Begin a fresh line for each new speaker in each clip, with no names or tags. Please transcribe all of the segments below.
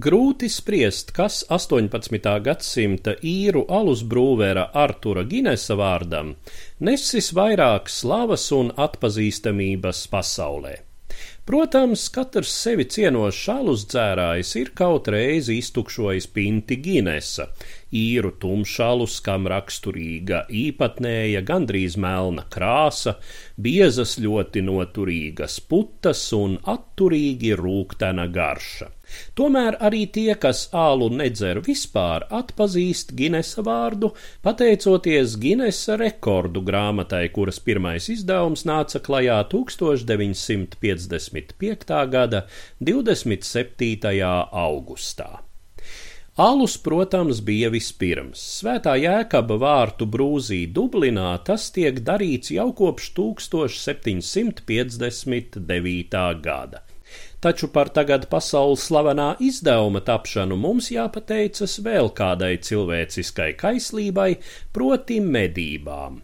Grūti spriest, kas 18. gadsimta īru alus brūvera Artura Ginesa vārdam nesis vairāk slavas un atpazīstamības pasaulē. Protams, katrs sevi cienošs alus dzērājs ir kaut reizi iztukšojis pinti Ginesa, īru tumšalus, kam raksturīga īpatnēja, gandrīz melna krāsa, biezas ļoti noturīgas putas un atturīgi rūktena garša. Tomēr arī tie, kas ālu nedzer vispār, atpazīst Ginesa vārdu, pateicoties Ginesa rekordu grāmatai, kuras pirmais izdevums nāca klajā 1955. gada 27. augustā. Alus, protams, bija vispirms. Svētā jēkaba vārtu brūzī Dublinā tas tiek darīts jau kopš 1759. gada taču par tagad pasaules slavenā izdevuma tapšanu mums jāpateicas vēl kādai cilvēciskai kaislībai, proti medībām.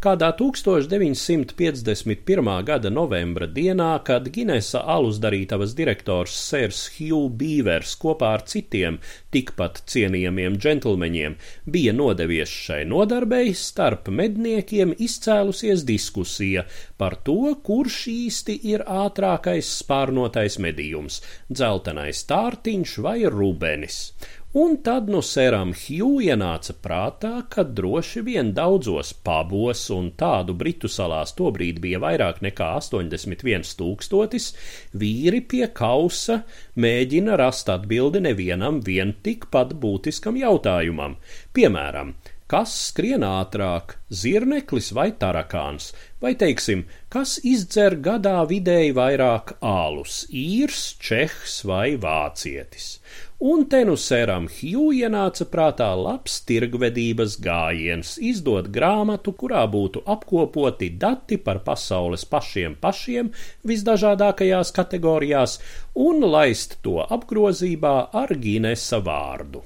Kādā 1951. gada novembra dienā, kad Ginesa alus darītavas direktors Sērs Hugh Beavers kopā ar citiem tikpat cienījamiem džentlmeņiem bija nodevies šai nodarbei, starp medniekiem izcēlusies diskusija par to, kurš īsti ir ātrākais spārnotais medījums - dzeltenais tārtiņš vai rubenis Un tad no Sēram Hju ienāca prātā, ka droši vien daudzos pabos, un tādu Britu salās tobrīd bija vairāk nekā 81 tūkstotis, vīri pie kausa mēģina rast atbildi nevienam vien tikpat būtiskam jautājumam. Piemēram, kas skrien ātrāk, zirneklis vai tarakāns, vai teiksim, kas izdzer gadā vidēji vairāk ālus, īrs, čehs vai vācietis. Un te nu sēram Hju ienāca prātā labs tirgvedības gājiens, izdot grāmatu, kurā būtu apkopoti dati par pasaules pašiem pašiem visdažādākajās kategorijās un laist to apgrozībā ar Ginesa vārdu.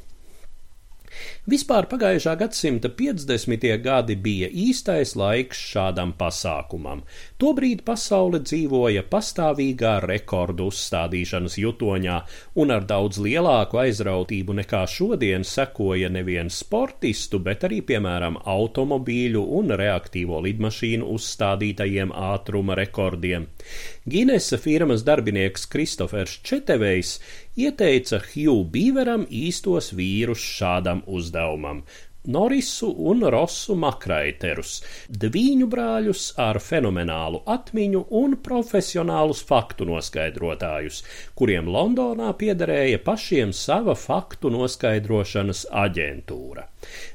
Vispār pagājušā gadsimta 50. gadi bija īstais laiks šādam pasākumam. Tobrīd pasaule dzīvoja pastāvīgā rekordu uzstādīšanas jutoņā, un ar daudz lielāku aizrautību nekā šodien sekoja nevien sportistu, bet arī, piemēram, automobīļu un reaktīvo lidmašīnu uzstādītajiem ātruma rekordiem. Ginesa firmas darbinieks Kristofers Četevejs ieteica Hugh Beaveram īstos vīrus šādam uzdevumam Norisu un Rosu Makraiterus, dviņu brāļus ar fenomenālu atmiņu un profesionālus faktu noskaidrotājus, kuriem Londonā piederēja pašiem sava faktu noskaidrošanas aģentūra.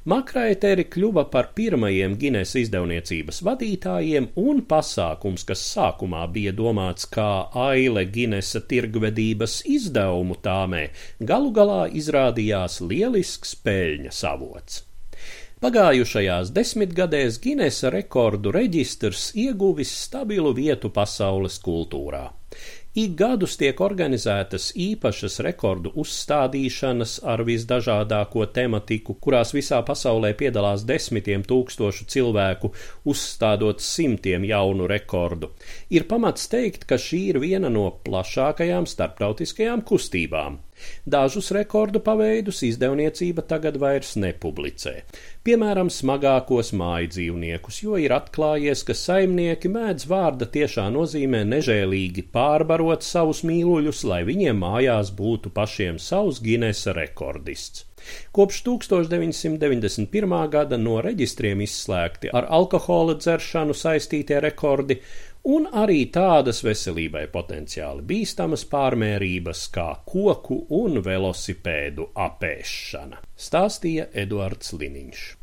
Makraiteri kļuva par pirmajiem Gines izdevniecības vadītājiem, un pasākums, kas sākumā bija domāts kā aile Ginesa tirgvedības izdevumu tāmē, galu galā izrādījās lielisks peļņas avots. Pagājušajās desmitgadēs Ginesa rekordu reģistrs ieguvis stabilu vietu pasaules kultūrā. Ik gadus tiek organizētas īpašas rekordu uzstādīšanas ar visdažādāko tematiku, kurās visā pasaulē piedalās desmitiem tūkstošu cilvēku, uzstādot simtiem jaunu rekordu. Ir pamats teikt, ka šī ir viena no plašākajām starptautiskajām kustībām. Dažus rekordu paveidus izdevniecība tagad vairs nepublicē. Piemēram, smagākos māju dzīvniekus, jo ir atklājies, ka saimnieki mēdz vārda tiešā nozīmē nežēlīgi pārbarot savus mīluļus, lai viņiem mājās būtu pašiem savs Ginesa rekordists. Kopš 1991. gada no reģistriem izslēgti ar alkohola dzeršanu saistītie rekordi, un arī tādas veselībai potenciāli bīstamas pārmērības kā koku un velosipēdu apēšana, stāstīja Eduards Liniņš.